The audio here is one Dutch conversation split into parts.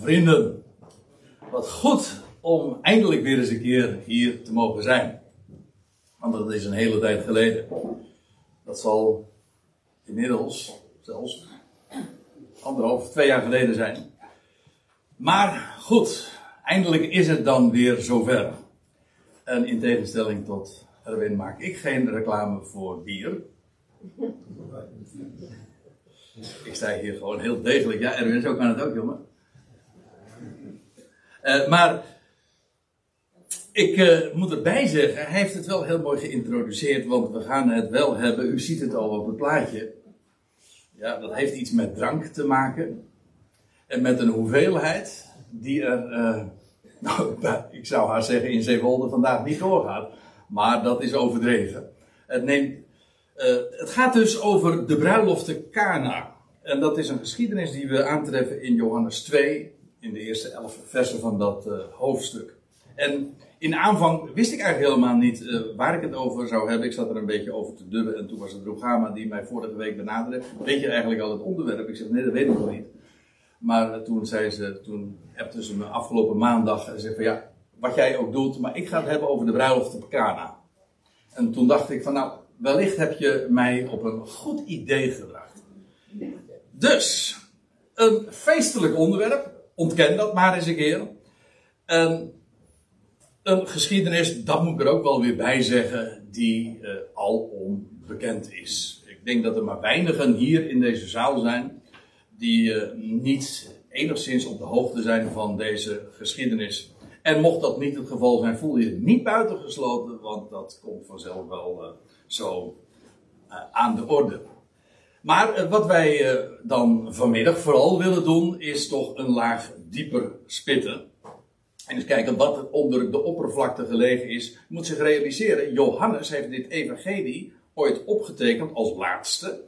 vrienden. Wat goed om eindelijk weer eens een keer hier te mogen zijn. Want dat is een hele tijd geleden. Dat zal inmiddels zelfs anderhalf, twee jaar geleden zijn. Maar goed, eindelijk is het dan weer zover. En in tegenstelling tot Erwin maak ik geen reclame voor bier. Ik sta hier gewoon heel degelijk. Ja, Erwin, zo kan het ook, jongen. Uh, maar ik uh, moet erbij zeggen, hij heeft het wel heel mooi geïntroduceerd, want we gaan het wel hebben. U ziet het al op het plaatje. Ja, dat heeft iets met drank te maken. En met een hoeveelheid die er, uh, nou, ik zou haar zeggen, in Zeewolde vandaag niet doorgaat. Maar dat is overdreven. Het, neemt, het gaat dus over de bruiloft te Cana. En dat is een geschiedenis die we aantreffen in Johannes 2, in de eerste elf versen van dat uh, hoofdstuk. En in aanvang wist ik eigenlijk helemaal niet uh, waar ik het over zou hebben. Ik zat er een beetje over te dubben en toen was het Rogama die mij vorige week benaderde. Weet je eigenlijk al het onderwerp? Ik zeg, nee, dat weet ik nog niet. Maar uh, toen zei ze, toen appte ze me afgelopen maandag en van ja, wat jij ook doet, maar ik ga het hebben over de bruiloft op Cana. En toen dacht ik van nou, wellicht heb je mij op een goed idee gebracht. Dus, een feestelijk onderwerp, ontken dat maar eens een keer. En een geschiedenis, dat moet ik er ook wel weer bij zeggen, die uh, al onbekend is. Ik denk dat er maar weinigen hier in deze zaal zijn die uh, niet enigszins op de hoogte zijn van deze geschiedenis. En mocht dat niet het geval zijn, voel je je niet buitengesloten, want dat komt vanzelf wel uh, zo aan de orde. Maar wat wij dan vanmiddag vooral willen doen, is toch een laag dieper spitten. En eens kijken wat onder de oppervlakte gelegen is. Je moet zich realiseren, Johannes heeft dit evangelie ooit opgetekend als laatste.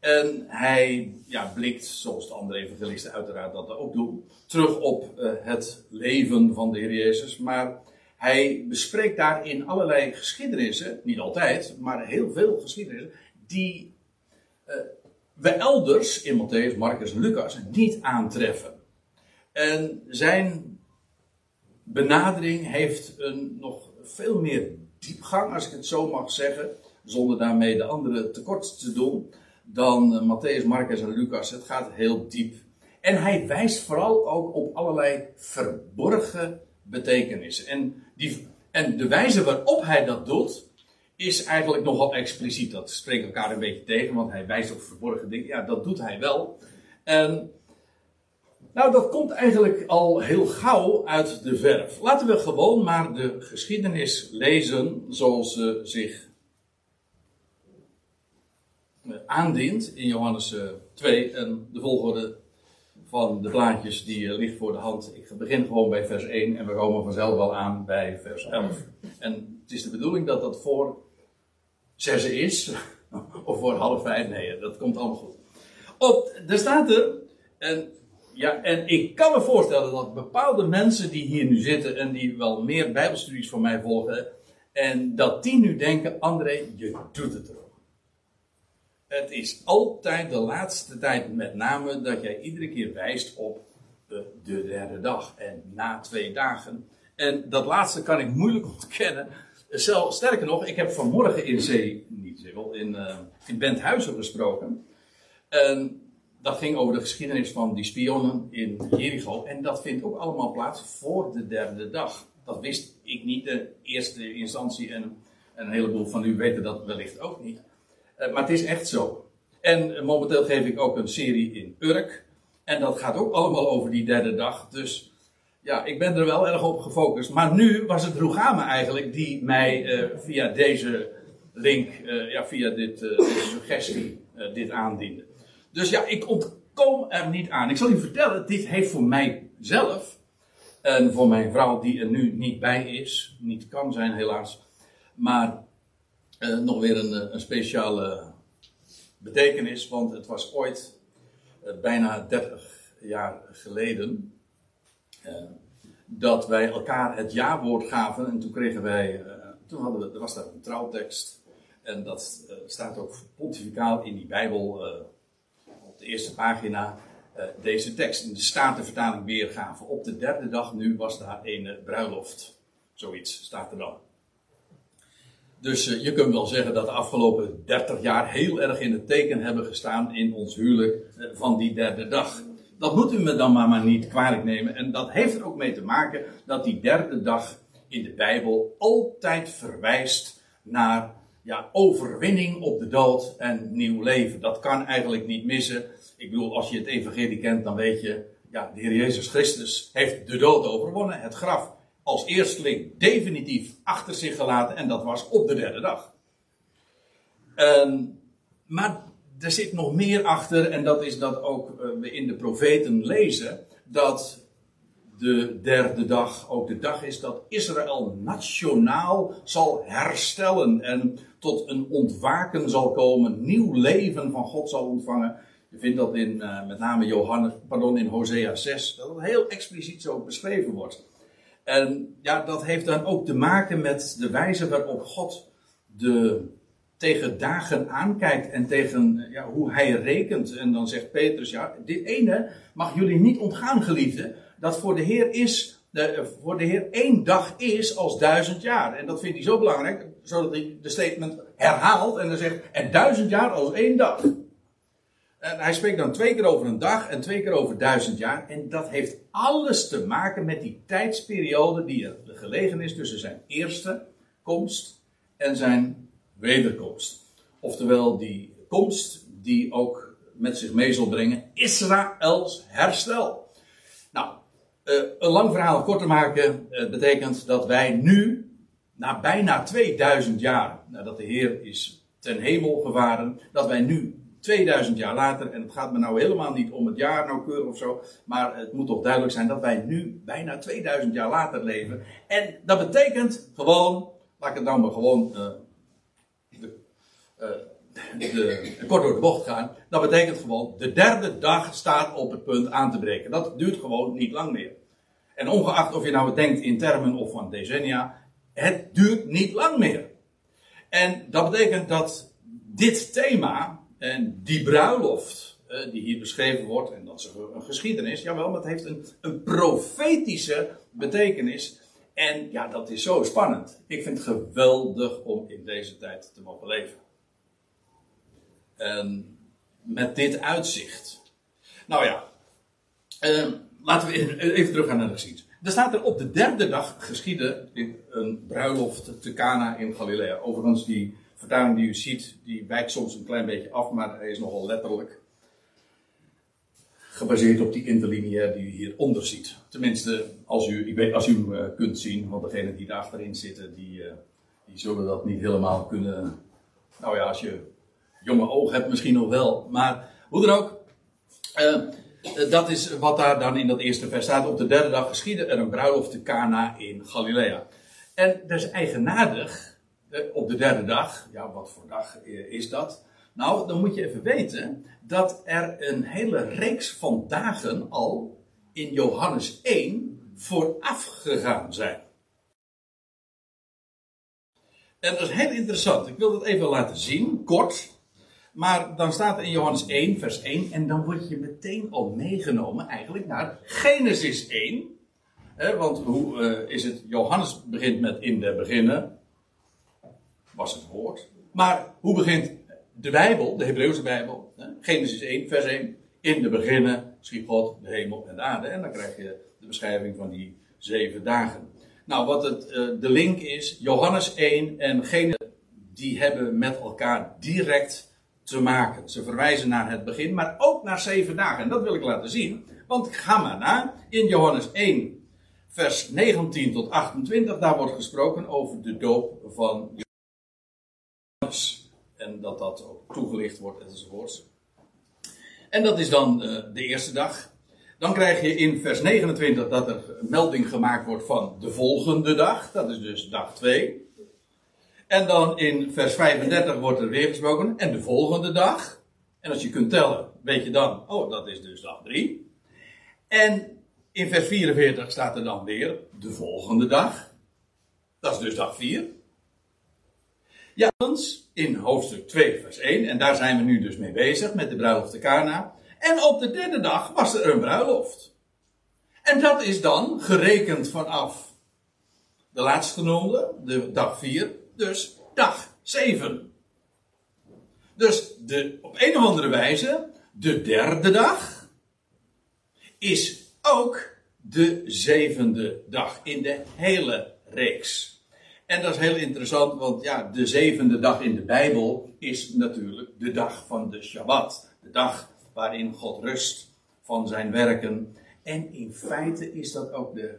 En hij ja, blikt, zoals de andere evangelisten uiteraard dat ook doen, terug op uh, het leven van de Heer Jezus. Maar hij bespreekt daarin allerlei geschiedenissen, niet altijd, maar heel veel geschiedenissen, die we elders in Matthäus, Marcus en Lucas niet aantreffen. En zijn benadering heeft een nog veel meer diepgang, als ik het zo mag zeggen, zonder daarmee de anderen tekort te doen, dan uh, Matthäus, Marcus en Lucas. Het gaat heel diep. En hij wijst vooral ook op allerlei verborgen betekenissen. En, die, en de wijze waarop hij dat doet, is eigenlijk nogal expliciet. Dat spreekt elkaar een beetje tegen, want hij wijst op verborgen dingen. Ja, dat doet hij wel. En nou, dat komt eigenlijk al heel gauw uit de verf. Laten we gewoon maar de geschiedenis lezen zoals ze zich eh, aandient in Johannes 2 eh, en de volgorde van de plaatjes die eh, ligt voor de hand. Ik begin gewoon bij vers 1 en we komen vanzelf wel aan bij vers 11. En het is de bedoeling dat dat voor 6 is, of voor half vijf. Nee, dat komt allemaal goed. Op, er staat er, en ja, en ik kan me voorstellen dat bepaalde mensen die hier nu zitten en die wel meer Bijbelstudies van mij volgen, en dat die nu denken: André, je doet het erom. Het is altijd de laatste tijd, met name, dat jij iedere keer wijst op de, de derde dag en na twee dagen. En dat laatste kan ik moeilijk ontkennen. Zelf, sterker nog, ik heb vanmorgen in Zee, niet Zeewel, in, uh, in Benthuizen gesproken. En dat ging over de geschiedenis van die spionnen in Jericho. En dat vindt ook allemaal plaats voor de derde dag. Dat wist ik niet in eerste instantie. En, een heleboel van u weten dat wellicht ook niet. Uh, maar het is echt zo. En momenteel geef ik ook een serie in Urk. En dat gaat ook allemaal over die derde dag. Dus ja, ik ben er wel erg op gefocust. Maar nu was het Rugame eigenlijk die mij uh, via deze link, uh, ja, via dit, deze suggestie, dit aandiende. Dus ja, ik ontkom er niet aan. Ik zal u vertellen, dit heeft voor mijzelf en voor mijn vrouw, die er nu niet bij is, niet kan zijn helaas, maar nog weer een, eh, een, speciale betekenis, want het was ooit bijna 30 jaar geleden dat wij elkaar het ja-woord gaven en toen kregen wij, toen hadden we, er was daar een trouwtekst en dat staat ook pontificaal in die Bijbel de eerste pagina. deze tekst in de Statenvertaling weergaven. Op de derde dag nu was daar een bruiloft. Zoiets staat er dan. Dus je kunt wel zeggen dat de afgelopen 30 jaar heel erg in het teken hebben gestaan in ons huwelijk van die derde dag. Dat moet u me dan maar, maar niet kwalijk nemen. En dat heeft er ook mee te maken dat die derde dag in de Bijbel altijd verwijst naar ja, overwinning op de dood en nieuw leven. Dat kan eigenlijk niet missen. Ik bedoel, als je het evangelie kent, dan weet je, ja, de Heer Jezus Christus heeft de dood overwonnen, het graf als eersteling definitief achter zich gelaten en dat was op de derde dag. Um, maar er zit nog meer achter en dat is dat ook uh, we in de profeten lezen dat de derde dag ook de dag is dat Israël nationaal zal herstellen en tot een ontwaken zal komen, nieuw leven van God zal ontvangen. Je vindt dat in uh, met name Johannes, pardon, in Hosea 6, dat het heel expliciet zo beschreven wordt. En ja, dat heeft dan ook te maken met de wijze waarop God de, tegen dagen aankijkt en tegen ja, hoe hij rekent. En dan zegt Petrus, ja, dit ene mag jullie niet ontgaan, geliefde, dat voor de Heer is, de, voor de Heer één dag is als duizend jaar. En dat vindt hij zo belangrijk, zodat hij de statement herhaalt en dan zegt, en duizend jaar als één dag. En hij spreekt dan twee keer over een dag en twee keer over duizend jaar. En dat heeft alles te maken met die tijdsperiode die er gelegen is tussen zijn eerste komst en zijn wederkomst. Oftewel die komst die ook met zich mee zal brengen Israëls herstel. Nou, uh, een lang verhaal kort te maken uh, betekent dat wij nu, na bijna 2000 jaar nadat de Heer is ten hemel gevaren, dat wij nu 2000 jaar later, en het gaat me nou helemaal niet om het jaar nauwkeurig of zo, maar het moet toch duidelijk zijn dat wij nu bijna 2000 jaar later leven. En dat betekent gewoon, laat ik het nou maar gewoon uh, de, kort door de bocht gaan. Dat betekent gewoon, de derde dag staat op het punt aan te breken. Dat duurt gewoon niet lang meer. En ongeacht of je nou denkt in termen of van decennia, het duurt niet lang meer. En dat betekent dat dit thema, en die bruiloft uh, die hier beschreven wordt, en dat is een geschiedenis, jawel, maar het heeft een, een profetische betekenis. En ja, dat is zo spannend. Ik vind het geweldig om in deze tijd te mogen leven. En met dit uitzicht. Nou ja, uh, laten we even teruggaan naar de geschiedenis. Er staat er op de derde dag geschiedde een bruiloft te Cana in Galilea. Overigens, die vertaling die u ziet, die wijkt soms een klein beetje af, maar hij is nogal letterlijk gebaseerd op die interlineair die u hieronder ziet. Tenminste, als u, ik weet, als u hem uh, kunt zien, want degenen die daar achterin zitten, die, uh, die zullen dat niet helemaal kunnen. Nou ja, als je jonge ogen hebt, misschien nog wel. Maar hoe dan ook, uh, dat is wat daar dan in dat eerste vers staat. Op de derde dag geschiedde er een bruiloft te Cana in Galilea. En dat is eigenaardig op de derde dag, ja, wat voor dag is dat? Nou, dan moet je even weten dat er een hele reeks van dagen al in Johannes 1 vooraf gegaan zijn. En dat is heel interessant. Ik wil dat even laten zien, kort. Maar dan staat er in Johannes 1, vers 1, en dan word je meteen al meegenomen eigenlijk naar Genesis 1. want hoe uh, is het? Johannes begint met in de beginnen was het woord. Maar hoe begint de Bijbel, de Hebreeuwse Bijbel? Genesis 1, vers 1. In de beginnen schiep God de hemel en de aarde. En dan krijg je de beschrijving van die zeven dagen. Nou, wat het, uh, de link is, Johannes 1 en Genesis, die hebben met elkaar direct te maken. Ze verwijzen naar het begin, maar ook naar zeven dagen. En dat wil ik laten zien, want ga maar na. In Johannes 1, vers 19 tot 28, daar wordt gesproken over de doop van en dat dat ook toegelicht wordt enzovoorts. En dat is dan uh, de eerste dag. Dan krijg je in vers 29 dat er melding gemaakt wordt van de volgende dag. Dat is dus dag 2. En dan in vers 35 wordt er weer gesproken. En de volgende dag. En als je kunt tellen, weet je dan, oh, dat is dus dag 3. En in vers 44 staat er dan weer de volgende dag. Dat is dus dag 4. Ja, in hoofdstuk 2, vers 1, en daar zijn we nu dus mee bezig met de bruiloft te Kana. En op de derde dag was er een bruiloft. En dat is dan gerekend vanaf de laatstgenoemde, de dag 4, dus dag 7. Dus de, op een of andere wijze, de derde dag is ook de zevende dag in de hele reeks. En dat is heel interessant, want ja, de zevende dag in de Bijbel is natuurlijk de dag van de Shabbat. De dag waarin God rust van zijn werken. En in feite is dat ook de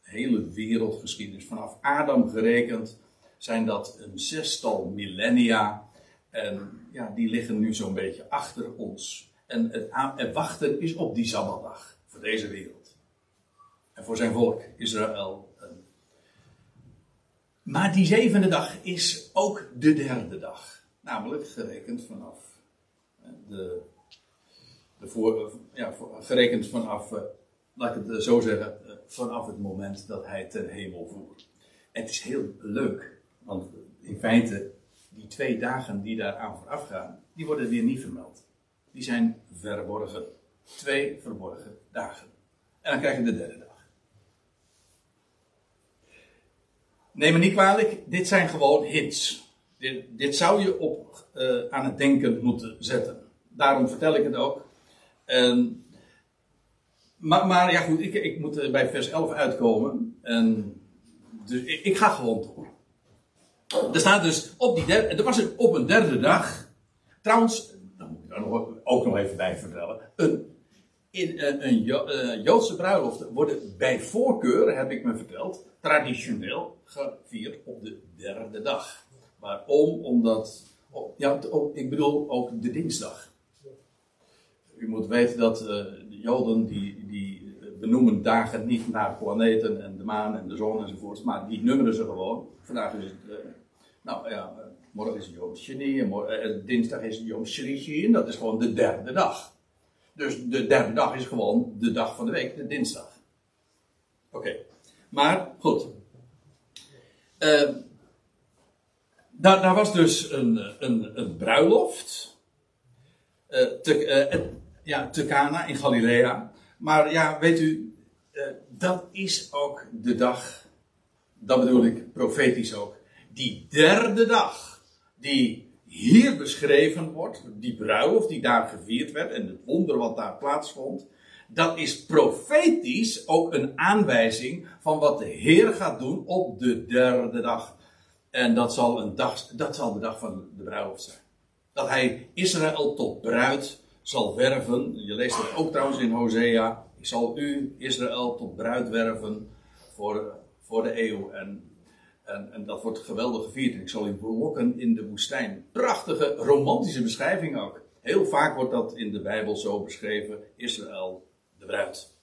hele wereldgeschiedenis. Vanaf Adam gerekend zijn dat een zestal millennia. En ja, die liggen nu zo'n beetje achter ons. En het, wachten is op die Sabbatdag voor deze wereld. En voor zijn volk, Israël. Maar die zevende dag is ook de derde dag. Namelijk gerekend vanaf de, de voor, ja, gerekend vanaf, eh, laat ik het zo zeggen, eh, vanaf het moment dat hij ten hemel voer. En het is heel leuk, want in feite, die twee dagen die daaraan vooraf gaan, die worden weer niet vermeld. Die zijn verborgen. Twee verborgen dagen. En dan krijg je de derde dag. Neem me niet kwalijk, dit zijn gewoon hints. Dit, dit zou je op, uh, aan het denken moeten zetten. Daarom vertel ik het ook. En, maar, maar, ja goed, ik, ik moet bij vers 11 uitkomen. En, dus ik, ik ga gewoon door. Er staat dus op die derde, er was een, op een derde dag. Trouwens, daar moet ik er nog, ook nog even bij vertellen. Een in een, een eh, Joodse bruiloft worden bij voorkeur, heb ik me verteld, traditioneel gevierd op de derde dag. Waarom? Omdat, ja, ik bedoel ook de dinsdag. U moet weten dat uh, de Joden die, die benoemen dagen niet naar planeten en de maan en de zon enzovoort, maar die nummeren ze gewoon. Vandaag is het, nou ja, morgen is het Sheni en dinsdag is Yom Shlishi en dat is gewoon de derde dag. Dus de derde dag is gewoon de dag van de week, de dinsdag. Oké, maar goed. Uh, daar, daar, was dus een, een, een bruiloft. Te, ja, te Cana in Galilea. Maar ja, weet u, dat is ook de dag, dat bedoel ik profetisch ook, die derde dag, die hier beschreven wordt, die bruiloft die daar gevierd werd en het wonder wat daar plaatsvond, dat is profetisch ook een aanwijzing van wat de Heer gaat doen op de derde dag. En dat zal, een dag, dat zal de dag van de bruiloft zijn. Dat hij Israël tot bruid zal werven. Je leest dat ook trouwens in Hosea. Ik zal u, Israël, tot bruid werven voor, voor de eeuw. En en, en, dat wordt geweldig gevierd. Ik zal u belokken in de woestijn. Prachtige romantische beschrijving ook. Heel vaak wordt dat in de Bijbel zo beschreven. Israël, de bruid.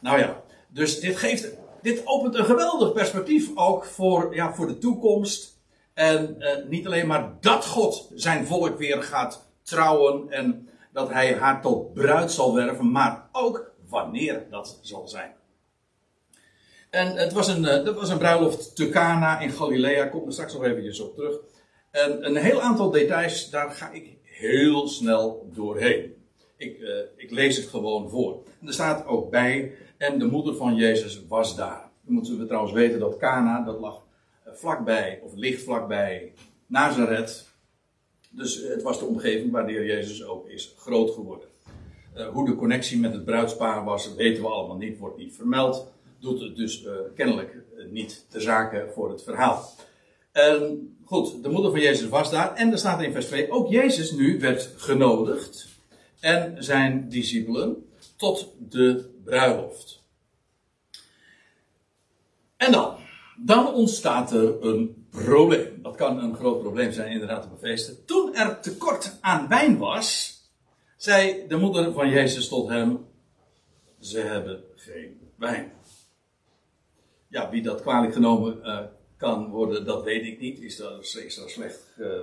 Nou ja, dus dit geeft, dit opent een geweldig perspectief ook voor, ja, voor de toekomst. En eh, niet alleen maar dat God zijn volk weer gaat trouwen en dat hij haar tot bruid zal werven, maar ook wanneer dat zal zijn. En het was een, eh, dat was een bruiloft te Cana in Galilea. Komt er straks nog eventjes op terug. En een heel aantal details, daar ga ik heel snel doorheen. Ik, uh, ik lees het gewoon voor. En er staat ook bij, en de moeder van Jezus was daar. Dan moeten we trouwens weten dat Cana, dat lag eh, vlakbij, of ligt vlakbij Nazareth. Dus het was de omgeving waar de Heer Jezus ook is groot geworden. Hoe de connectie met het bruidspaar was, weten we allemaal niet, wordt niet vermeld doet het dus uh, kennelijk uh, niet de zaken voor het verhaal. En goed, de moeder van Jezus was daar. En er staat in vers 2, ook Jezus nu werd genodigd. En zijn discipelen tot de bruiloft. En dan, dan ontstaat er een probleem. Dat kan een groot probleem zijn inderdaad op een feest. Toen er tekort aan wijn was, zei de moeder van Jezus tot hem, ze hebben geen wijn. Ja, wie dat kwalijk genomen uh, kan worden, dat weet ik niet. Is er, is er slecht uh,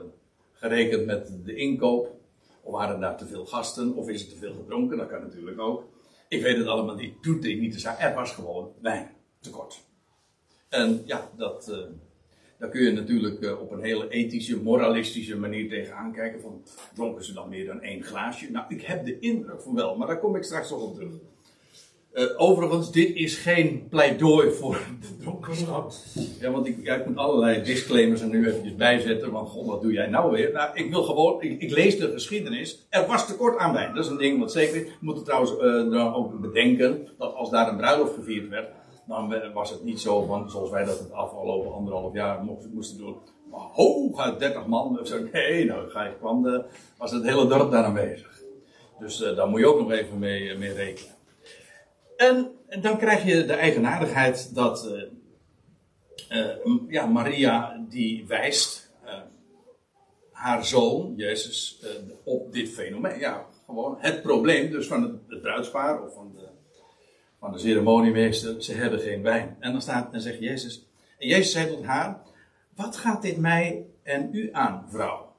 gerekend met de inkoop? Of waren daar te veel gasten? Of is er te veel gedronken? Dat kan natuurlijk ook. Ik weet het allemaal niet. Doet ik niet te zeggen. Er was gewoon wijn tekort. En ja, dat, uh, Daar kun je natuurlijk eh, op een hele ethische, moralistische manier tegenaan kijken. Van, dronken ze dan meer dan één glaasje? Nou, ik heb de indruk van wel, maar daar kom ik straks nog op terug. Uh, overigens, dit is geen pleidooi voor de dronkenschap. Ja, want ik, ja, ik moet allerlei disclaimers er nu eventjes bijzetten. Want god, wat doe jij nou weer? Nou, ik wil gewoon, ik, ik, lees de geschiedenis. Er was tekort aan wijn. Dat is een ding wat zeker is. We moeten trouwens uh, dan ook bedenken dat als daar een bruiloft gevierd werd, dan was het niet zo van, zoals wij dat het afgelopen anderhalf jaar moesten doen. Maar hooguit 30 man of zo. Nee, nou ga je, kwam de, was het hele dorp daar aanwezig. Dus uh, daar moet je ook nog even mee, mee rekenen. En, dan krijg je de eigenaardigheid dat uh, uh, ja, Maria die wijst haar zoon, Jezus, op dit fenomeen. Ja, gewoon het probleem dus van het, het bruidspaar of van de van de ceremoniemeester, ze hebben geen wijn. En dan staat, en zegt Jezus, en Jezus zei tot haar, wat gaat dit mij en u aan, vrouw?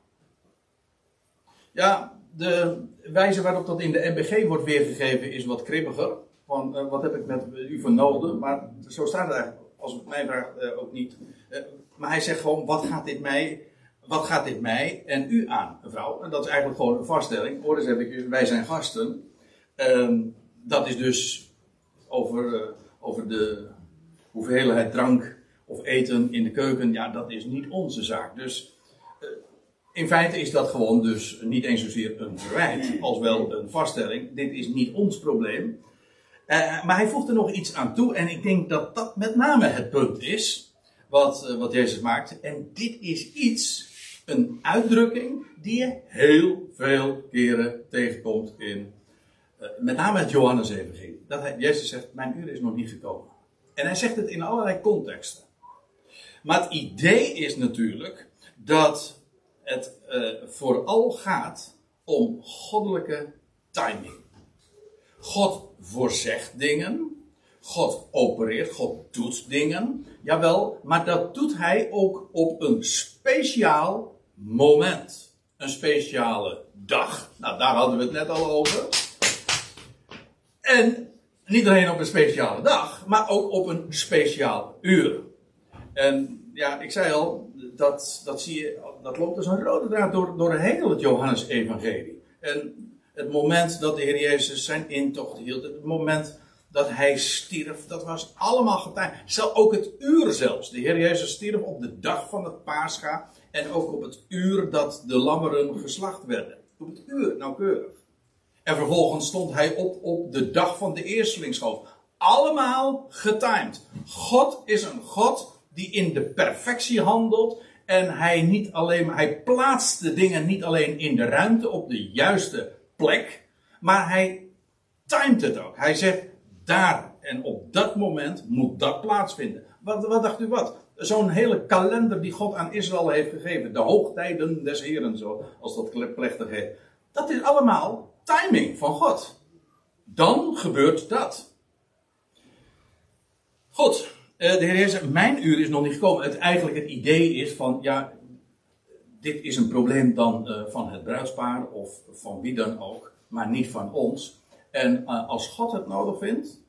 Ja, de wijze waarop dat in de MBG wordt weergegeven is wat kribbiger. Van, uh, wat heb ik met u vernoden? Maar zo staat het eigenlijk, als het mij vraagt, uh, ook niet. Uh, maar hij zegt gewoon, wat gaat dit mij, wat gaat dit mij en u aan, vrouw? En dat is eigenlijk gewoon een vaststelling. Hoor eens heb ik, wij zijn gasten. Ehm, dat is dus over, over de hoeveelheid drank of eten in de keuken, ja, dat is niet onze zaak. Dus in feite is dat gewoon dus niet eens zozeer een verwijt, als wel een vaststelling. Dit is niet ons probleem. Uh, maar hij voegt er nog iets aan toe, en ik denk dat dat met name het punt is wat, wat Jezus maakt. En dit is iets, een uitdrukking, die je heel veel keren tegenkomt in met name het Johannes-evangelie dat hij, Jezus zegt, mijn uur is nog niet gekomen. En hij zegt het in allerlei contexten. Maar het idee is natuurlijk dat het vooral gaat om goddelijke timing. God voorzegt dingen. God opereert, God doet dingen. Jawel, maar dat doet hij ook op een speciaal moment. Een speciale dag. Nou, daar hadden we het net al over. En niet alleen op een speciale dag, maar ook op een speciaal uur. En ja, ik zei al, dat, dat zie je, dat loopt als een rode draad door, door heel het Johannes-evangelie. En het moment dat de Heer Jezus zijn intocht hield, het moment dat hij stierf, dat was allemaal getimed. Zelf ook het uur zelfs. De Heer Jezus stierf op de dag van het Pascha en ook op het uur dat de lammeren geslacht werden. Op het uur, nauwkeurig. En vervolgens stond hij op op de dag van de eerstelingsschoof. Allemaal getimed. God is een God die in de perfectie handelt. En hij niet alleen, hij plaatst de dingen niet alleen in de ruimte op de juiste plek. Maar hij timed het ook. Hij zegt daar en op dat moment moet dat plaatsvinden. Wat, wat dacht u wat? Zo'n hele kalender die God aan Israël heeft gegeven. De hoogtijden des Heren, zo als dat plechtig heet. Dat is allemaal timing van God. Dan gebeurt dat. Goed, eh, de Heer zegt, mijn uur is nog niet gekomen. Het, eigenlijk het idee is van, ja, dit is een probleem dan uh, van het bruidspaar of van wie dan ook, maar niet van ons. En uh, als God het nodig vindt,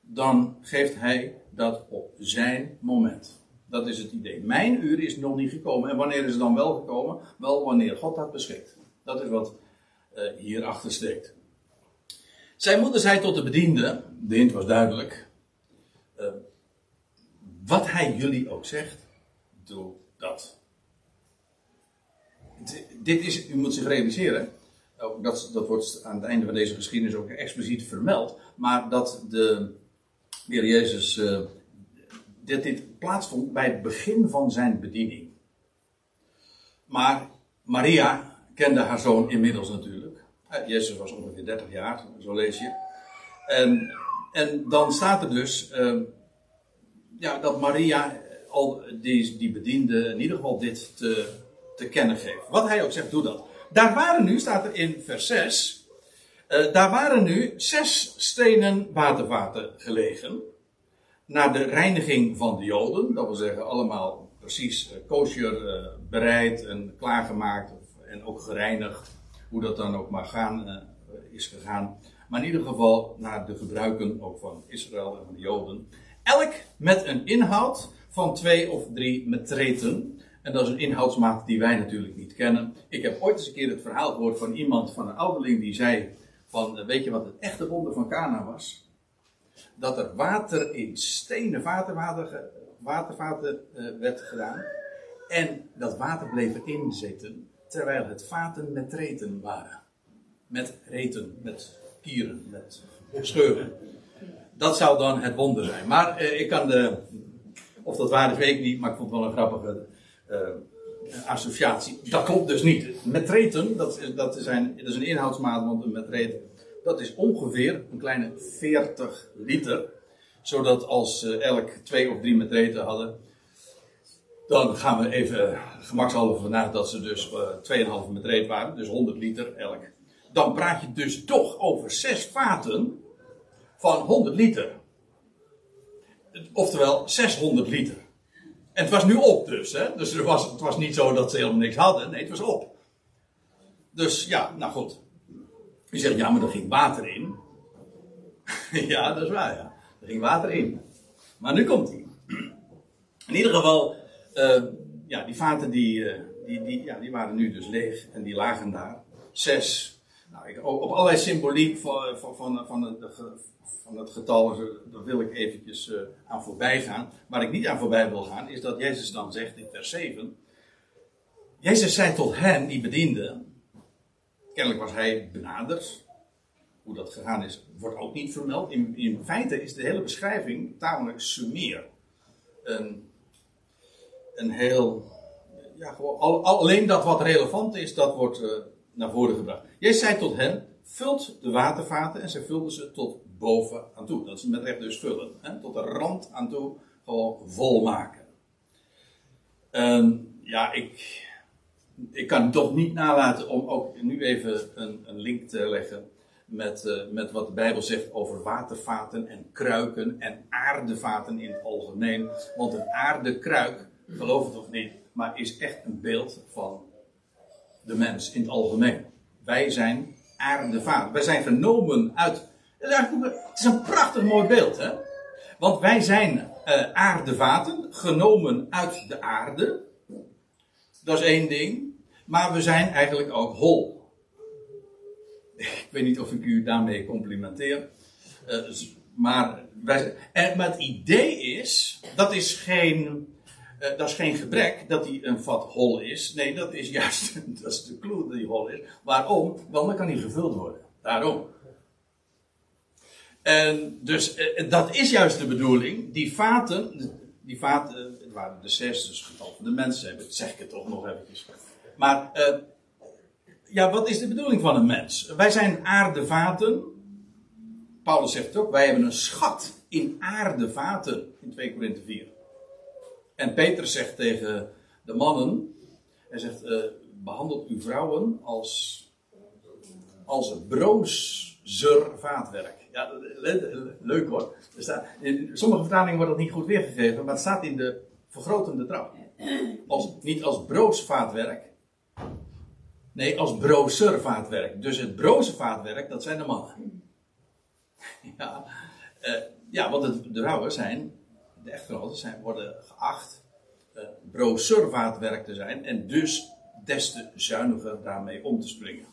dan geeft Hij dat op zijn moment. Dat is het idee. Mijn uur is nog niet gekomen. En wanneer is het dan wel gekomen? Wel wanneer God dat beschikt. Dat is wat uh, hierachter steekt. Zijn moeder zei tot de bediende, de hint was duidelijk, wat hij jullie ook zegt, doe dat. Dit is, u moet zich realiseren, dat, dat wordt aan het einde van deze geschiedenis ook expliciet vermeld, maar dat de Heer Jezus, uh, dit plaatsvond bij het begin van zijn bediening. Maar Maria kende haar zoon inmiddels natuurlijk. Jezus was ongeveer 30 jaar, zo lees je. En, en dan staat er dus uh, ja, dat Maria al die, die bediende in ieder geval dit te, te kennen geeft. Wat hij ook zegt, doe dat. Daar waren nu, staat er in vers 6, uh, daar waren nu zes stenen watervaten gelegen. Naar de reiniging van de Joden, dat wil zeggen allemaal precies uh, kosher uh, bereid en klaargemaakt en ook gereinigd hoe dat dan ook maar gaan, is gegaan. Maar in ieder geval naar de gebruiken ook van Israël en van de Joden. Elk met een inhoud van twee of drie metreten. En dat is een inhoudsmaat die wij natuurlijk niet kennen. Ik heb ooit eens een keer het verhaal gehoord van iemand, van een ouderling, die zei: van, weet je wat het echte wonder van Cana was? Dat er water in stenen watervaten, uh, werd gedaan. En dat water bleef erin zitten, terwijl het vaten met reten waren. Met reten, met kieren, met scheuren. Dat zou dan het wonder zijn. Maar uh, ik kan de. Of dat waar is, weet ik niet, maar ik vond het wel een grappige associatie. Dat klopt dus niet. Metreten, dat, dat, zijn, dat is een inhoudsmaat, want een metreet, dat is ongeveer een kleine 40 liter. Zodat als uh, elk twee of drie metreten hadden, dan gaan we even gemakshalve vanuit dat ze dus uh, 2,5 metreet waren, dus 100 liter elk. Dan praat je dus toch over zes vaten van 100 liter. Oftewel 600 liter. En het was nu op dus. Hè? Dus er was, het was niet zo dat ze helemaal niks hadden. Nee, het was op. Dus ja, nou goed. Je zegt, ja, maar er ging water in. ja, dat is waar, ja. Er ging water in. Maar nu komt hij. In ieder geval, uh, ja, die vaten die, uh, die, die, ja, die waren nu dus leeg. En die lagen daar. Zes. Nou, op allerlei symboliek van, van, van, van de, van het getal, daar wil ik eventjes uh, aan voorbij gaan. Waar ik niet aan voorbij wil gaan, is dat Jezus dan zegt in vers 7. Jezus zei tot hen, die bedienden. Kennelijk was hij benaderd. Hoe dat gegaan is, wordt ook niet vermeld. In, in feite is de hele beschrijving tamelijk sumier. Een, een heel. Ja, gewoon, al, alleen dat wat relevant is, dat wordt uh, naar voren gebracht. Jezus zei tot hen: Vult de watervaten en zij vulden ze tot boven aan toe. Dat is met recht dus vullen. Hè? Tot de rand aan toe gewoon volmaken. Um, ja, ik, ik kan toch niet nalaten om ook nu even een, een link te leggen met, uh, met wat de Bijbel zegt over watervaten en kruiken en aardevaten in het algemeen. Want een aardekruik, geloof het of niet, maar is echt een beeld van de mens in het algemeen. Wij zijn aardevaten. Wij zijn genomen uit het is een prachtig mooi beeld, hè? Want wij zijn uh, aardevaten, genomen uit de aarde. Dat is één ding. Maar we zijn eigenlijk ook hol. Ik weet niet of ik u daarmee complimenteer. Uh, maar, wij, en, maar het idee is, dat is geen, uh, dat is geen gebrek dat hij een vat hol is. Nee, dat is juist dat is de clue dat hij hol is. Waarom? Want dan kan hij gevuld worden. Daarom. En dus eh, dat is juist de bedoeling. Die vaten, die vaten, het waren de zes, dus getal van de mensen, dat zeg ik het toch nog eventjes. Maar, ja, wat is de bedoeling van een mens? Wij zijn aardevaten. Paulus zegt ook, wij hebben een schat in aardevaten in 2 Korinthe 4. En Petrus zegt tegen de mannen, hij zegt, uh, behandelt uw vrouwen als, als een brozer vaatwerk. Ja, leuk hoor. In sommige vertalingen wordt dat niet goed weergegeven, maar het staat in de vergrotende trap. Als, niet als broodsvaatwerk. Nee, als brozervaatwerk. Dus het brozenvaatwerk, dat zijn de mannen. Ja, uh, ja want de vrouwen zijn, de echtgenoten zijn, worden geacht uh, brozervaatwerk te zijn. En dus des te zuiniger daarmee om te springen.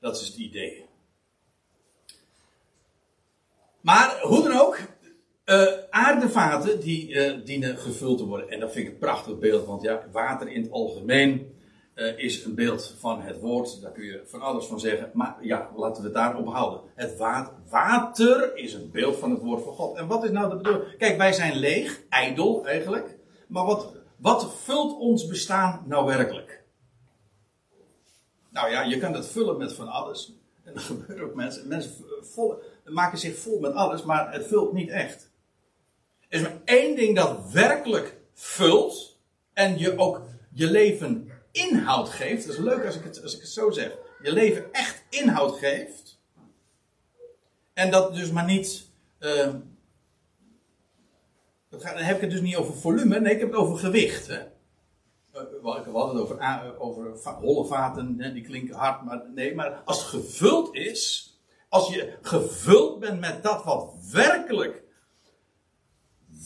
Dat is het idee. Maar hoe dan ook, uh, aardevaten die uh, dienen gevuld te worden. En dat vind ik een prachtig beeld, want ja, water in het algemeen uh, is een beeld van het woord. Daar kun je van alles van zeggen. Maar ja, laten we het daarop houden. Het water, is een beeld van het woord van God. En wat is nou de bedoeling? Kijk, wij zijn leeg, ijdel eigenlijk. Maar wat, wat vult ons bestaan nou werkelijk? Nou ja, je kan dat vullen met van alles. En dat gebeurt ook mensen. Mensen maken zich vol met alles, maar het vult niet echt. Er is maar één ding dat werkelijk vult. En je ook je leven inhoud geeft. Dat is leuk als ik het, als ik het zo zeg. Je leven echt inhoud geeft. En dat dus maar niet. Uh, dan heb ik het dus niet over volume, nee, ik heb het over gewicht. Hè. Eh, we hadden het over, over holle vaten, die klinken hard, maar nee, maar als het gevuld is, als je gevuld bent met dat wat werkelijk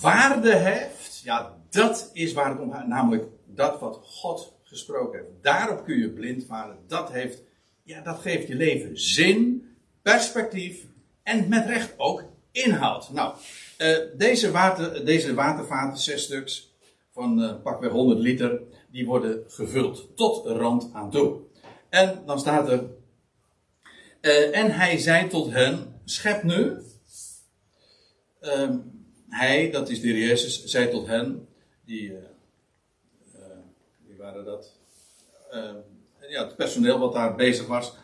waarde heeft, ja, dat is waar het om gaat. Namelijk dat wat God gesproken heeft. Daarop kun je blind varen. Dat, heeft, ja, dat geeft je leven zin, perspectief en met recht ook inhoud. Nou, uh, deze, water, deze watervaten, zes stuks, van uh, pakweg 100 liter, die worden gevuld tot rand aan toe. En dan staat er, uh, en hij zei tot hen, schep nu. Um, hij, dat is de Jezus, zei tot hen, die, dat? Ehm, ja, het personeel wat daar bezig was.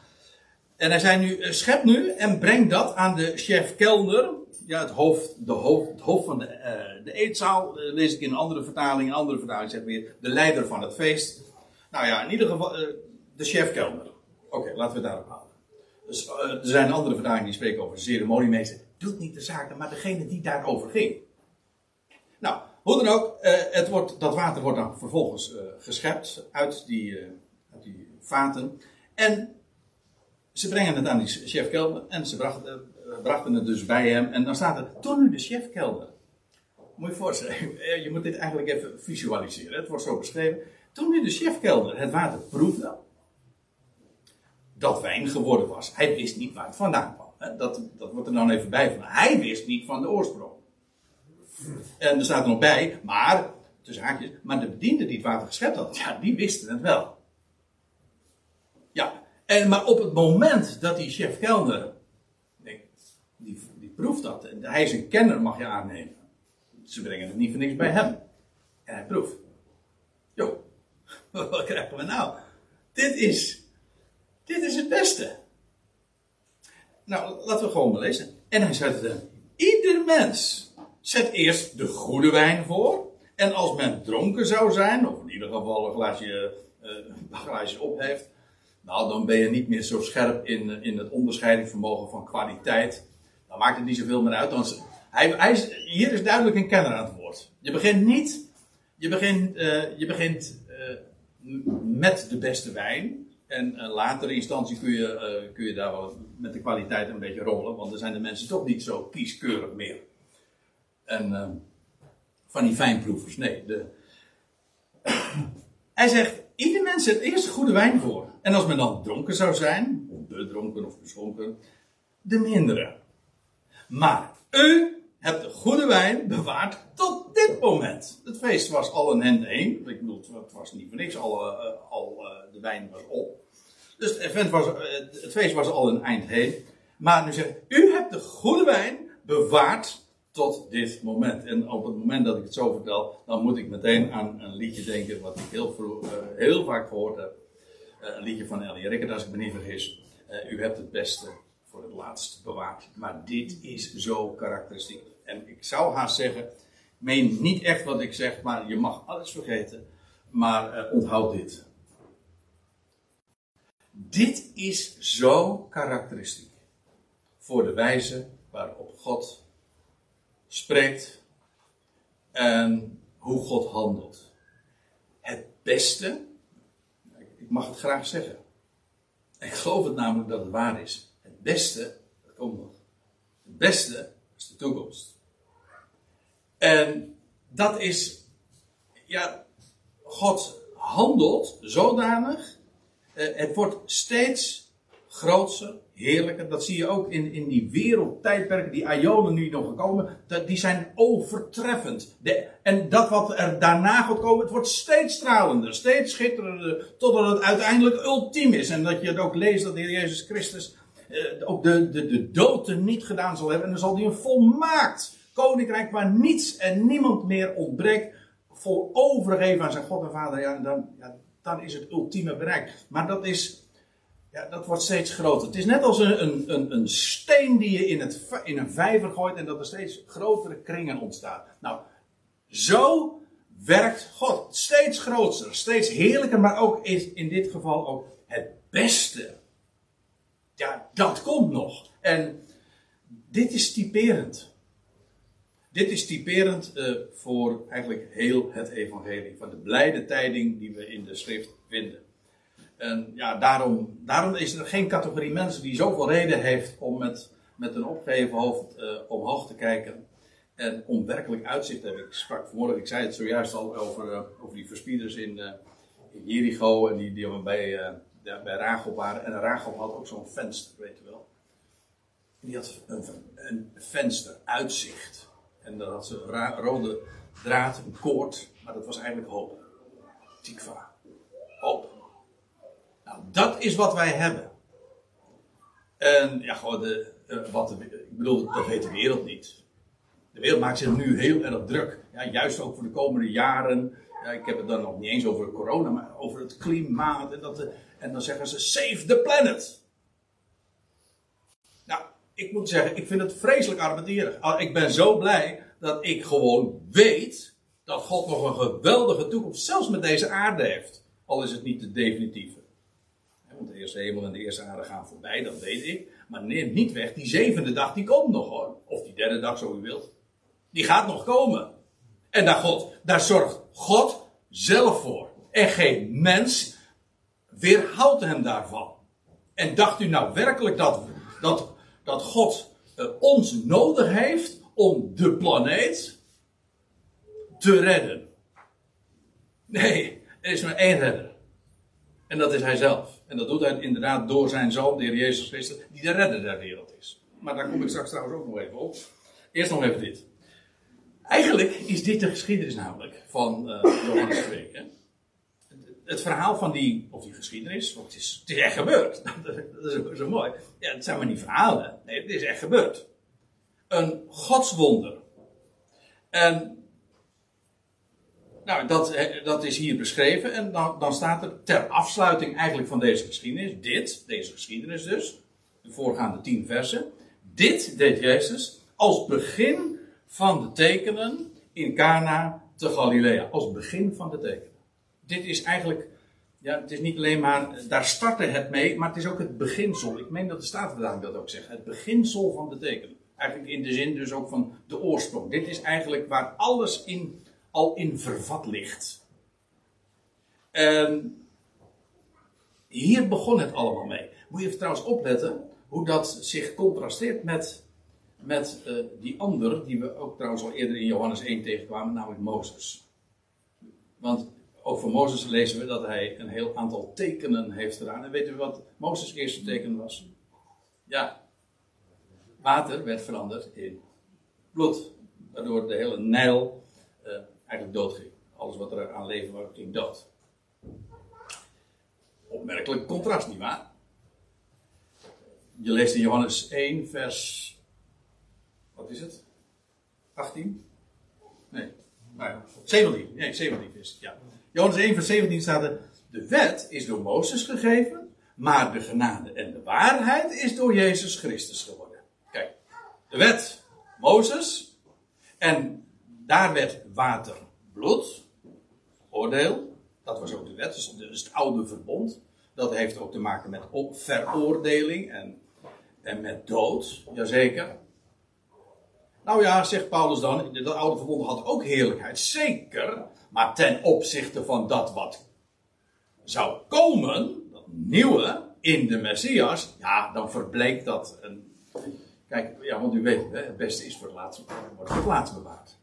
En hij zei nu, schep nu en breng dat aan de chef kelder ja, het, hoofd, de hoofd, het hoofd van de, uh, de eetzaal, uh, lees ik in een andere vertaling. Een andere vertaling zegt weer de leider van het feest. Nou ja, in ieder geval de chef-kelner. Oké, laten we het daarop houden. Dus, er zijn andere vertalingen die spreken over ceremoniemeester. Doet niet de zaken, maar degene die daarover ging. Nou, hoe dan ook, het wordt, dat water wordt dan vervolgens geschept uit die, uit die vaten. En ze brengen het aan die chef-kelner en ze brachten brachten het dus bij hem. En dan staat er, toen nu de chefkelder. Moet je voorstellen, je moet dit eigenlijk even visualiseren. Het wordt zo beschreven. Toen nu de chefkelder het water proefde, dat wijn geworden was. Hij wist niet waar het vandaan kwam. Dat, dat wordt er dan even bij van. Hij wist niet van de oorsprong. En er staat er nog bij, maar, tussen haakjes, maar de bediende die het water geschept had, ja, die wisten het wel. Ja, en, maar op het moment dat die chef Kelder die, die proeft dat. Hij is een kenner, mag je aannemen. Ze brengen het niet voor niks bij hem. En hij proeft. Jo, wat krijgen we nou? Dit is, dit is het beste. Nou, laten we gewoon maar lezen. En hij zegt Ieder mens zet eerst de goede wijn voor. En als men dronken zou zijn, of in ieder geval een glaasje, uh, een glaasje op heeft. Nou, dan ben je niet meer zo scherp in, in het onderscheidingsvermogen van kwaliteit dan maakt het niet zoveel meer uit. Want hij, hij is, hier is duidelijk een kenner aan het woord. Je begint niet, je begint, uh, je begint met de beste wijn. En uh, later instantie kun je, kun je daar wel met de kwaliteit een beetje rollen. Want dan zijn de mensen toch niet zo kieskeurig meer. En van die fijnproevers, nee. De... hij zegt, ieder mens zet eerst goede wijn voor. En als men dan dronken zou zijn, of bedronken of beschonken, de mindere. Maar u hebt de goede wijn bewaard tot dit moment. Het feest was al een hende heen. Ik bedoel, het was niet voor niks, al, uh, al uh, de wijn was op. Dus het, was, uh, het feest was al een eind heen. Maar nu zegt u hebt de goede wijn bewaard tot dit moment. En op het moment dat ik het zo vertel, dan moet ik meteen aan een liedje denken wat ik heel, vroeg, heel vaak gehoord heb. een liedje van Ellie Rickert, als ik me niet vergis. u hebt het beste voor het laatst bewaard. Maar dit is zo karakteristiek. En ik zou haast zeggen, meen niet echt wat ik zeg, maar je mag alles vergeten. Maar onthoud dit. Dit is zo karakteristiek voor de wijze waarop God spreekt en hoe God handelt. Het beste, ik mag het graag zeggen. Ik geloof het namelijk dat het waar is beste, dat komt nog. Het beste is de toekomst. En dat is, ja, God handelt zodanig. Eh, het wordt steeds groter, heerlijker. Dat zie je ook in, in die wereldtijdperken, die Ionen nu nog gekomen. Dat, die zijn overtreffend. De, en dat wat er daarna gaat komen, het wordt steeds stralender, steeds schitterender. Totdat het uiteindelijk ultiem is. En dat je het ook leest dat de Heer Jezus Christus uh, ook de, de, de dood niet gedaan zal hebben. En dan zal hij een volmaakt koninkrijk waar niets en niemand meer ontbreekt. Vol overgeven aan zijn God en Vader. Ja, dan, ja, dan is het ultieme bereik. Maar dat is. Ja, dat wordt steeds groter. Het is net als een, een, een, steen die je in, het, in een vijver gooit en dat er steeds grotere kringen ontstaan. Nou, zo werkt God. Steeds groter, steeds heerlijker, maar ook is in dit geval ook het beste ja, dat komt nog. En dit is typerend. Dit is typerend uh, voor eigenlijk heel het evangelie. Van de blijde tijding die we in de schrift vinden. En ja, daarom, daarom is er geen categorie mensen die zoveel reden heeft om met, met een opgeheven hoofd uh, omhoog te kijken. En om werkelijk uitzicht te hebben. Ik sprak vanmorgen, ik zei het zojuist al over, uh, over die verspieders in, uh, in Jericho. En die, die bij, uh, bij Rachel waren. En Rachel had ook zo'n venster, weet je wel. Die had een, een venster, uitzicht. En dan had ze rode draad, een koord. Maar dat was eigenlijk hoop. Tikva. Hoop. Nou, dat is wat wij hebben. En ja, gewoon de, wat de, ik bedoel, dat weet de wereld niet. De wereld maakt zich nu heel erg druk. Ja, juist ook voor de komende jaren. Ja, ik heb het dan nog niet eens over corona, maar over het klimaat. En, dat, en dan zeggen ze: save the planet. Nou, ik moet zeggen, ik vind het vreselijk armetierig. Ah, ik ben zo blij dat ik gewoon weet dat God nog een geweldige toekomst, zelfs met deze aarde heeft. Al is het niet de definitieve. Want de eerste hemel en de eerste aarde gaan voorbij, dat weet ik. Maar neem niet weg, die zevende dag die komt nog hoor. Of die derde dag, zo u wilt. Die gaat nog komen. En daar, God, daar zorgt God zelf voor. En geen mens weerhoudt hem daarvan. En dacht u nou werkelijk dat, dat, dat God uh, ons nodig heeft om de planeet te redden? Nee, er is maar één redder. En dat is hij zelf. En dat doet hij inderdaad door zijn zoon, de Heer Jezus Christus, die de redder der wereld is. Maar daar kom ik straks trouwens ook nog even op. Eerst nog even dit. Eigenlijk is dit de geschiedenis namelijk van uh, Johannes 2. Hè? Het verhaal van die, of die geschiedenis, want het is, echt gebeurd. Dat is zo mooi. Ja, het zijn maar niet verhalen. Nee, het is echt gebeurd. Een godswonder. En nou, dat, dat is hier beschreven. En dan, dan staat er ter afsluiting eigenlijk van deze geschiedenis, dit, deze geschiedenis dus, de voorgaande tien versen. Dit deed Jezus als begin van de tekenen in Cana te Galilea. Als begin van de tekenen. Dit is eigenlijk, ja, het is niet alleen maar, daar startte het mee, maar het is ook het beginsel. Ik meen dat de Statenvertaling dat ook zegt. Het beginsel van de tekenen. Eigenlijk in de zin dus ook van de oorsprong. Dit is eigenlijk waar alles in, al in vervat ligt. En hier begon het allemaal mee. Moet je even trouwens opletten hoe dat zich contrasteert met met uh, die ander, die we ook trouwens al eerder in Johannes 1 tegenkwamen, namelijk Mozes. Want ook voor Mozes lezen we dat hij een heel aantal tekenen heeft gedaan. En weten we wat Mozes' eerste teken was? Ja, water werd veranderd in bloed. Waardoor de hele Nijl eigenlijk doodging. Alles wat er aan leven was, ging dood. Opmerkelijk contrast, nietwaar? Je leest in Johannes 1, vers wat is het? 18? Nee, nou 17. Nee, 17 is het, ja. Johannes 1 vers 17 staat er, de wet is door Mozes gegeven, maar de genade en de waarheid is door Jezus Christus geworden. Kijk, de wet, Mozes, en daar werd water bloed, oordeel, dat was ook de wet, dus, dus het oude verbond. Dat heeft ook te maken met veroordeling en, en met dood, jazeker. Nou ja, zegt Paulus dan, dat oude verbond had ook heerlijkheid, zeker. Maar ten opzichte van dat wat zou komen, dat nieuwe in de Messias, ja, dan verbleekt dat. Kijk, ja, want u weet, het beste is voor het laatst, wordt voor het laatst bewaard.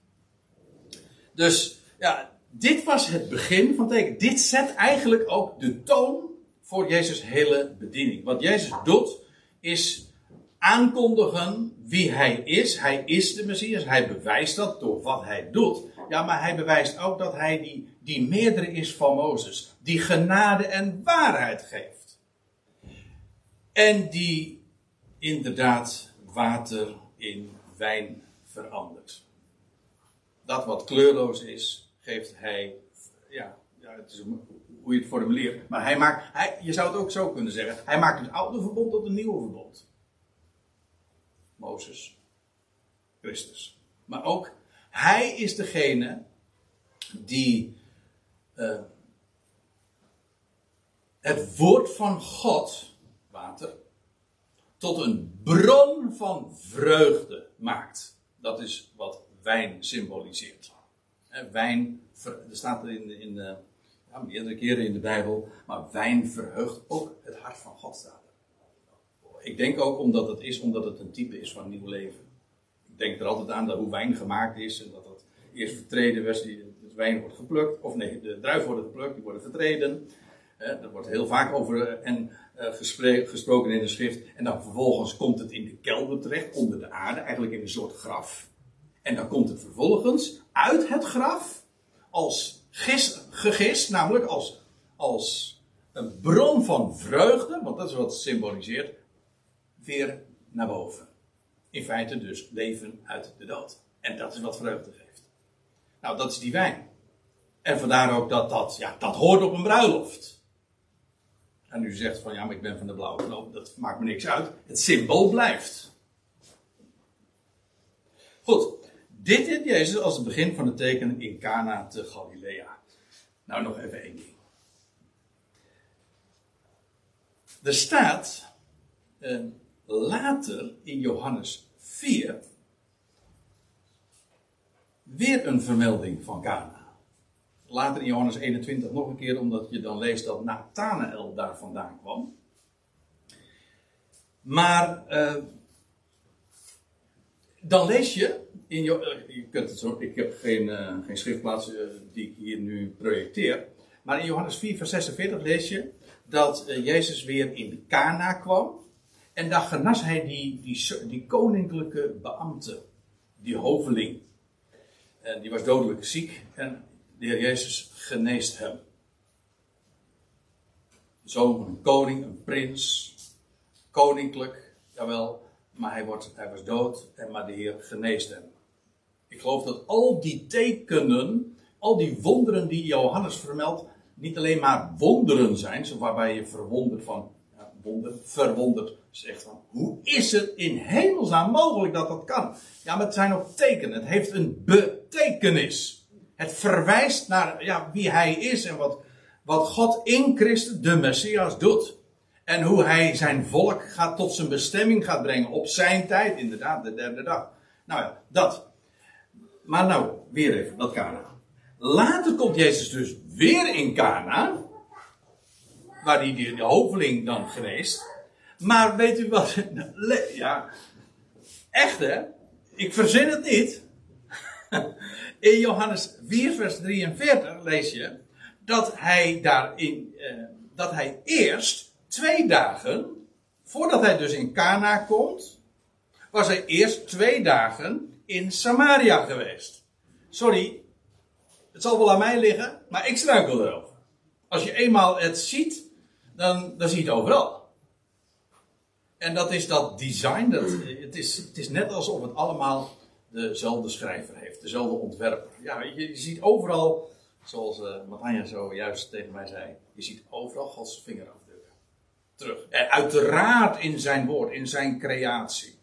Dus, ja, dit was het begin van teken. Dit zet eigenlijk ook de toon voor Jezus' hele bediening. Wat Jezus doet, is aankondigen wie hij is. Hij is de Messias. Hij bewijst dat door wat hij doet. Ja, maar hij bewijst ook dat hij die, die meerdere is van Mozes. Die genade en waarheid geeft. En die inderdaad water in wijn verandert. Dat wat kleurloos is, geeft hij. Ja, ja het is hoe je het formuleert. Maar hij maakt. Hij, je zou het ook zo kunnen zeggen. Hij maakt het oude verbond tot een nieuwe verbond. Mozes, Christus. Maar ook hij is degene die uh, het woord van God, water, tot een bron van vreugde maakt. Dat is wat wijn symboliseert. wijn, er staat er in, in ja, meerdere keren in de Bijbel, maar wijn verheugt ook het hart van God staat ik denk ook omdat het is, omdat het een type is van nieuw leven. denk er altijd aan dat hoe wijn gemaakt is en dat dat eerst vertreden was, die, de wijn wordt geplukt, of nee, de druiven worden geplukt, die worden vertreden. Er wordt heel vaak over en, gesproken in de schrift. En dan vervolgens komt het in de kelder terecht, onder de aarde, eigenlijk in een soort graf. En dan komt het vervolgens uit het graf als gist, gegist, namelijk als, als een bron van vreugde, want dat is wat het symboliseert, weer naar boven. In feite dus leven uit de dood. En dat is wat vreugde geeft. Nou, dat is die wijn. En vandaar ook dat dat, ja, dat hoort op een bruiloft. En u zegt van ja, maar ik ben van de blauwe knoop, dat maakt me niks uit. Het symbool blijft. Goed, dit is Jezus als het begin van het teken in Cana te Galilea. Nou, nog even één ding. Er staat eh, later in Johannes 4 weer een vermelding van Cana. Later in Johannes 21 nog een keer, omdat je dan leest dat Nathanael daar vandaan kwam. Maar uh, dan lees je in je, eh, je kunt het zo, ik heb geen, uh, geen schriftplaats uh, die ik hier nu projecteer. Maar in Johannes 4, vers 46 lees je dat Jezus weer in Cana kwam. En daar genas hij die, die, die koninklijke beambte, die hoveling. En die was dodelijk ziek en de Heer Jezus geneest hem. Zoon van een koning, een prins, koninklijk, jawel, maar hij, wordt, hij was dood, en maar de Heer geneest hem. Ik geloof dat al die tekenen, al die wonderen die Johannes vermeldt, niet alleen maar wonderen zijn, waarbij je verwonderd van, ja, wonder, verwonderd zegt van, hoe is het in hemelsnaam mogelijk dat dat kan? Ja, maar het zijn ook tekenen, het heeft een betekenis. Het verwijst naar ja, wie hij is en wat, wat God in Christus, de Messias, doet. En hoe hij zijn volk gaat tot zijn bestemming gaat brengen op zijn tijd, inderdaad, de derde dag. Nou ja, dat. Maar nou, weer even, dat Kana. Later komt Jezus dus weer in Kana, waar hij de, de hoveling dan geweest. Maar weet u wat? Ja, echt hè? Ik verzin het niet. In Johannes 4, vers 43 lees je dat hij daarin, eh, dat hij eerst twee dagen, voordat hij dus in Cana komt, was hij eerst twee dagen in Samaria geweest. Sorry, het zal wel aan mij liggen, maar ik struikel erover. Als je eenmaal het ziet, dan, dan zie je het overal. En dat is dat design, dat, het, is, het is net alsof het allemaal dezelfde schrijver heeft, dezelfde ontwerper. Ja, je, ziet overal, zoals uh, Matanja zo juist tegen mij zei, je ziet overal Gods vingerafdrukken. Terug. En uiteraard in zijn woord, in zijn creatie.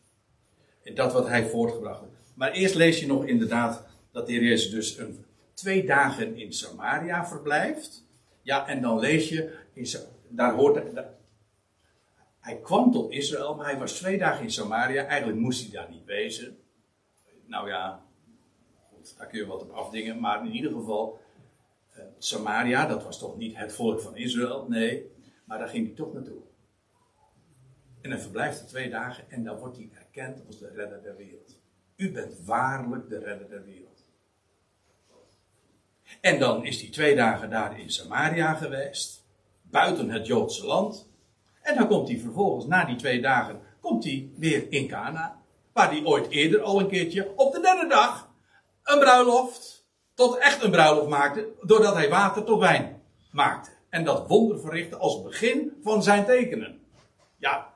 In dat wat hij voortgebracht heeft. Maar eerst lees je nog inderdaad dat de Heer Jezus dus een, twee dagen in Samaria verblijft. Ja, en dan lees je, in, daar hoort, hij kwam tot Israël, maar hij was twee dagen in Samaria. Eigenlijk moest hij daar niet wezen nou ja, goed, daar kun je wat op afdingen. Maar in ieder geval, uh, Samaria, dat was toch niet het volk van Israël? Nee, maar daar ging hij toch naartoe. En hij verblijft er twee dagen en dan wordt hij erkend als de redder der wereld. U bent waarlijk de redder der wereld. En dan is hij twee dagen daar in Samaria geweest, buiten het Joodse land. En dan komt hij vervolgens, na die twee dagen, komt hij weer in Cana. Waar hij ooit eerder al een keertje op de derde dag een bruiloft tot echt een bruiloft maakte. Doordat hij water tot wijn maakte. En dat wonder verrichtte als begin van zijn tekenen. Ja,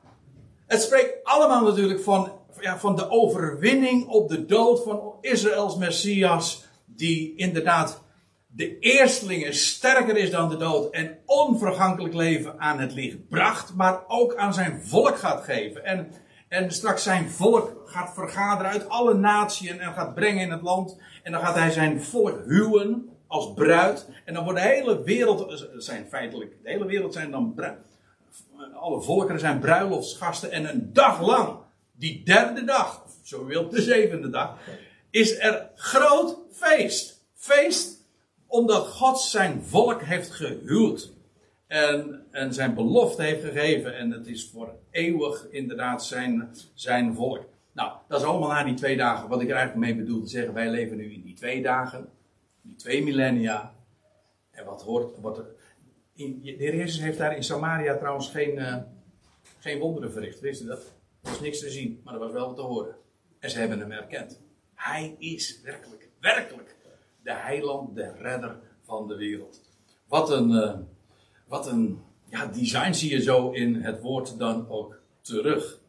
het spreekt allemaal natuurlijk van, van de overwinning op de dood van Israëls Messias. Die inderdaad de eerstelingen sterker is dan de dood en onvergankelijk leven aan het licht bracht, maar ook aan zijn volk gaat geven. En en straks zijn volk gaat vergaderen uit alle naties en gaat brengen in het land. En dan gaat hij zijn volk huwen als bruid. En dan wordt de hele wereld, zijn feitelijk, de hele wereld zijn dan alle volkeren zijn bruiloftsgasten. En een dag lang, die derde dag, of zo u wilt, de zevende dag, is er groot feest. Feest omdat God zijn volk heeft gehuwd en, en zijn belofte heeft gegeven. En het is voor eeuwig inderdaad zijn, zijn volk. Nou, dat is allemaal na die twee dagen. Wat ik er eigenlijk mee bedoel te zeggen, wij leven nu in die twee dagen, die twee millennia. En wat hoort, wat in, de Heer Jezus heeft daar in Samaria trouwens geen, uh, geen wonderen verricht. Wist je dat? Er was niks te zien, maar er was wel wat te horen. En ze hebben hem erkend. Hij is werkelijk, werkelijk de heiland, de redder van de wereld. Wat een, uh, wat een ja, design zie je zo in het woord dan ook terug.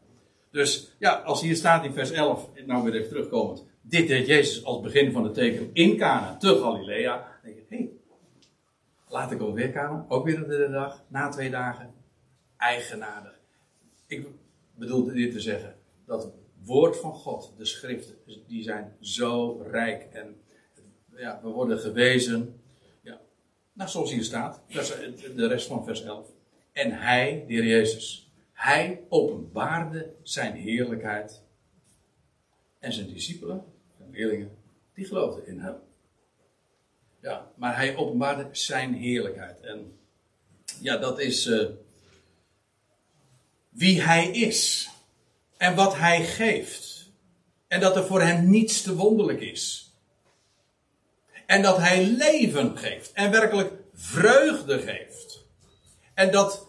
Dus ja, als hier staat in vers 11, nou weer even terugkomend. Dit deed Jezus als begin van het teken in Cana te Galilea. Dan denk je, hé, hey, laat ik ook weer Cana, ook weer de dag, na twee dagen. Eigenaardig. Ik bedoel dit te zeggen, dat woord van God, de schriften, die zijn zo rijk. En ja, we worden gewezen, ja, nou zoals hier staat, de rest van vers 11. En hij, de heer Jezus, hij openbaarde zijn heerlijkheid. En zijn discipelen, zijn leerlingen, die geloofden in hem. Ja, maar hij openbaarde zijn heerlijkheid. En ja, dat is uh, wie hij is. En wat hij geeft. En dat er voor hem niets te wonderlijk is. En dat hij leven geeft. En werkelijk vreugde geeft. En dat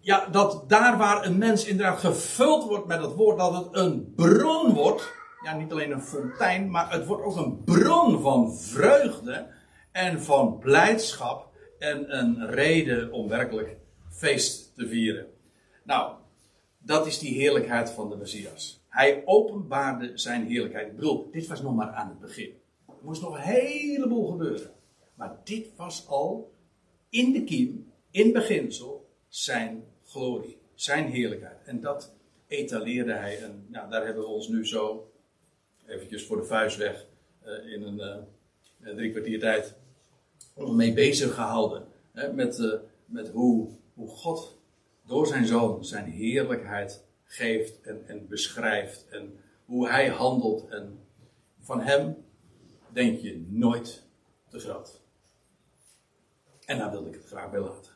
ja, dat daar waar een mens inderdaad gevuld wordt met het woord, dat het een bron wordt. Ja, niet alleen een fontein, maar het wordt ook een bron van vreugde en van blijdschap en een reden om werkelijk feest te vieren. Nou, dat is die heerlijkheid van de Messias. Hij openbaarde zijn heerlijkheid. Ik bedoel, dit was nog maar aan het begin. Er moest nog een heleboel gebeuren. Maar dit was al in de kiem, in beginsel, zijn glorie, zijn heerlijkheid. En dat etaleerde hij. En nou, daar hebben we ons nu zo, eventjes voor de vuist weg, uh, in een uh, drie kwartier tijd, mee bezig gehouden. Hè, met, uh, met hoe, hoe God door zijn zoon zijn heerlijkheid geeft en, beschrijft. En hoe hij handelt. En van hem denk je nooit te groot. En daar wilde ik het graag bij laten.